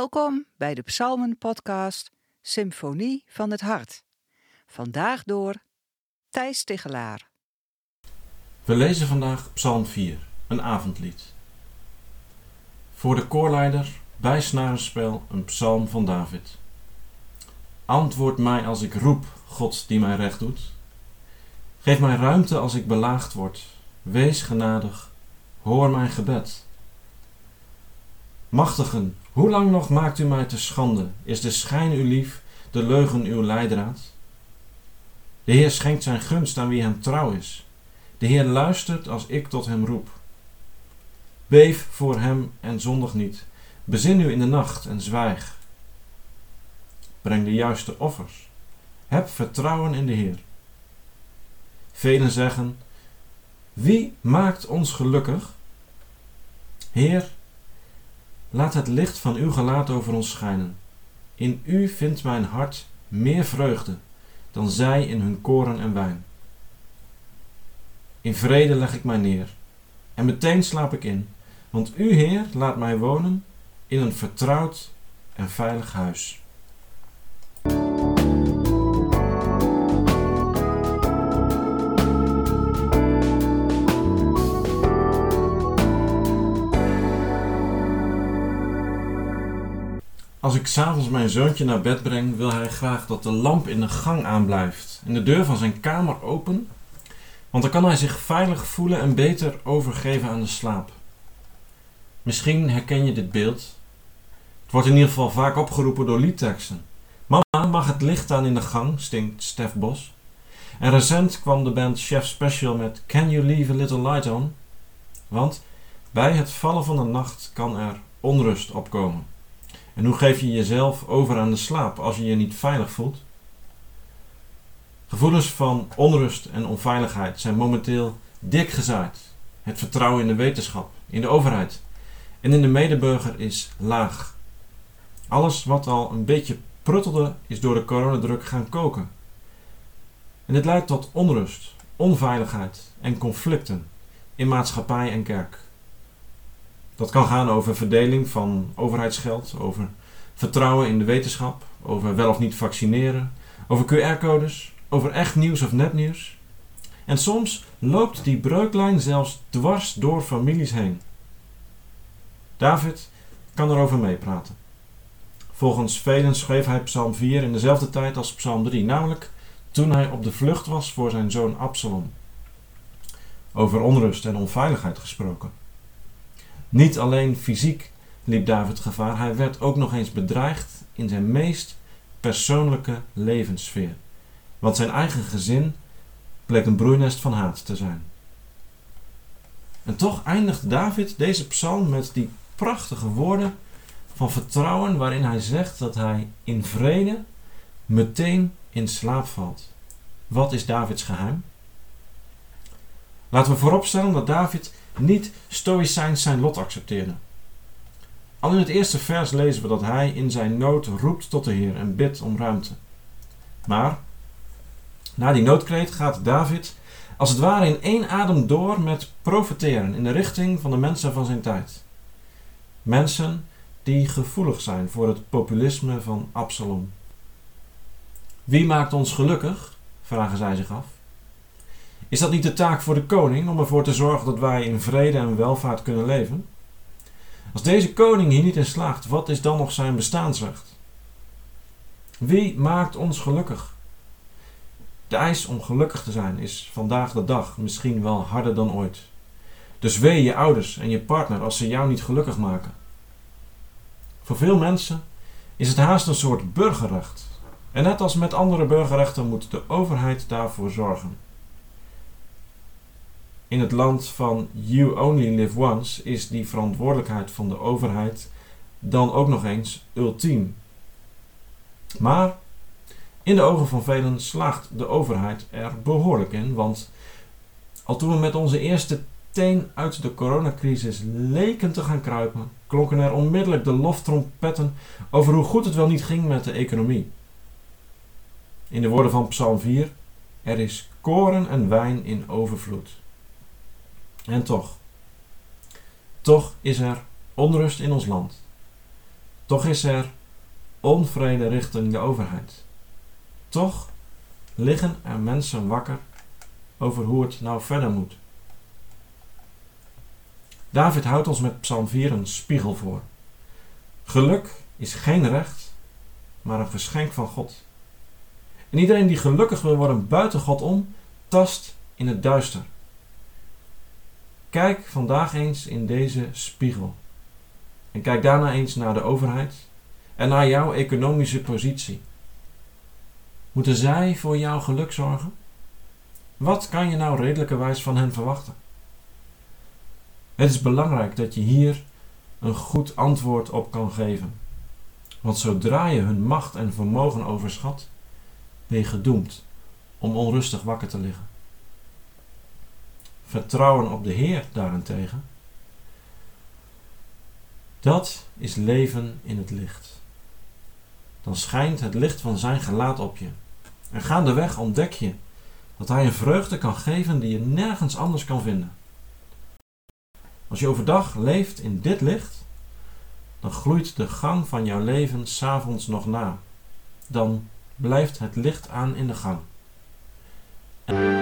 Welkom bij de Psalmen-podcast Symfonie van het Hart. Vandaag door Thijs Tigelaar. We lezen vandaag Psalm 4, een avondlied. Voor de koorleider bij snarenspel een psalm van David. Antwoord mij als ik roep, God die mij recht doet. Geef mij ruimte als ik belaagd word. Wees genadig, hoor mijn gebed. Machtigen, hoe lang nog maakt u mij te schande? Is de schijn u lief, de leugen uw leidraad? De Heer schenkt zijn gunst aan wie hem trouw is. De Heer luistert als ik tot hem roep. Beef voor hem en zondig niet. Bezin u in de nacht en zwijg. Breng de juiste offers. Heb vertrouwen in de Heer. Velen zeggen: Wie maakt ons gelukkig? Heer, Laat het licht van uw gelaat over ons schijnen. In u vindt mijn hart meer vreugde dan zij in hun koren en wijn. In vrede leg ik mij neer en meteen slaap ik in, want u, Heer, laat mij wonen in een vertrouwd en veilig huis. Als ik s'avonds mijn zoontje naar bed breng, wil hij graag dat de lamp in de gang aanblijft en de deur van zijn kamer open, want dan kan hij zich veilig voelen en beter overgeven aan de slaap. Misschien herken je dit beeld. Het wordt in ieder geval vaak opgeroepen door liedteksten. Mama, mag het licht aan in de gang, stinkt Stef Bos. En recent kwam de band Chef Special met Can You Leave a Little Light On? Want bij het vallen van de nacht kan er onrust opkomen. En hoe geef je jezelf over aan de slaap als je je niet veilig voelt? Gevoelens van onrust en onveiligheid zijn momenteel dik gezaaid. Het vertrouwen in de wetenschap, in de overheid en in de medeburger is laag. Alles wat al een beetje pruttelde is door de coronadruk gaan koken. En dit leidt tot onrust, onveiligheid en conflicten in maatschappij en kerk. Dat kan gaan over verdeling van overheidsgeld, over vertrouwen in de wetenschap, over wel of niet vaccineren, over QR-codes, over echt nieuws of nepnieuws. En soms loopt die breuklijn zelfs dwars door families heen. David kan erover meepraten. Volgens velen schreef hij Psalm 4 in dezelfde tijd als Psalm 3, namelijk toen hij op de vlucht was voor zijn zoon Absalom. Over onrust en onveiligheid gesproken. Niet alleen fysiek liep David gevaar, hij werd ook nog eens bedreigd in zijn meest persoonlijke levenssfeer. Want zijn eigen gezin bleek een broeinest van haat te zijn. En toch eindigt David deze psalm met die prachtige woorden van vertrouwen waarin hij zegt dat hij in vrede meteen in slaap valt. Wat is Davids geheim? Laten we vooropstellen dat David niet stoïcijns zijn lot accepteerde. Al in het eerste vers lezen we dat hij in zijn nood roept tot de Heer en bidt om ruimte. Maar na die noodkreet gaat David als het ware in één adem door met profeteren in de richting van de mensen van zijn tijd. Mensen die gevoelig zijn voor het populisme van Absalom. Wie maakt ons gelukkig? vragen zij zich af. Is dat niet de taak voor de koning om ervoor te zorgen dat wij in vrede en welvaart kunnen leven? Als deze koning hier niet in slaagt, wat is dan nog zijn bestaansrecht? Wie maakt ons gelukkig? De eis om gelukkig te zijn is vandaag de dag misschien wel harder dan ooit. Dus wee je ouders en je partner als ze jou niet gelukkig maken. Voor veel mensen is het haast een soort burgerrecht. En net als met andere burgerrechten moet de overheid daarvoor zorgen. In het land van You Only Live Once is die verantwoordelijkheid van de overheid dan ook nog eens ultiem. Maar in de ogen van velen slaagt de overheid er behoorlijk in, want al toen we met onze eerste teen uit de coronacrisis leken te gaan kruipen, klonken er onmiddellijk de loftrompetten over hoe goed het wel niet ging met de economie. In de woorden van Psalm 4: Er is koren en wijn in overvloed. En toch, toch is er onrust in ons land. Toch is er onvrede richting de overheid. Toch liggen er mensen wakker over hoe het nou verder moet. David houdt ons met Psalm 4 een spiegel voor. Geluk is geen recht, maar een geschenk van God. En iedereen die gelukkig wil worden buiten God om, tast in het duister. Kijk vandaag eens in deze spiegel. En kijk daarna eens naar de overheid en naar jouw economische positie. Moeten zij voor jouw geluk zorgen? Wat kan je nou redelijkerwijs van hen verwachten? Het is belangrijk dat je hier een goed antwoord op kan geven. Want zodra je hun macht en vermogen overschat, ben je gedoemd om onrustig wakker te liggen. Vertrouwen op de Heer daarentegen, dat is leven in het licht. Dan schijnt het licht van zijn gelaat op je. En gaandeweg ontdek je dat hij een vreugde kan geven die je nergens anders kan vinden. Als je overdag leeft in dit licht, dan gloeit de gang van jouw leven s'avonds nog na. Dan blijft het licht aan in de gang. En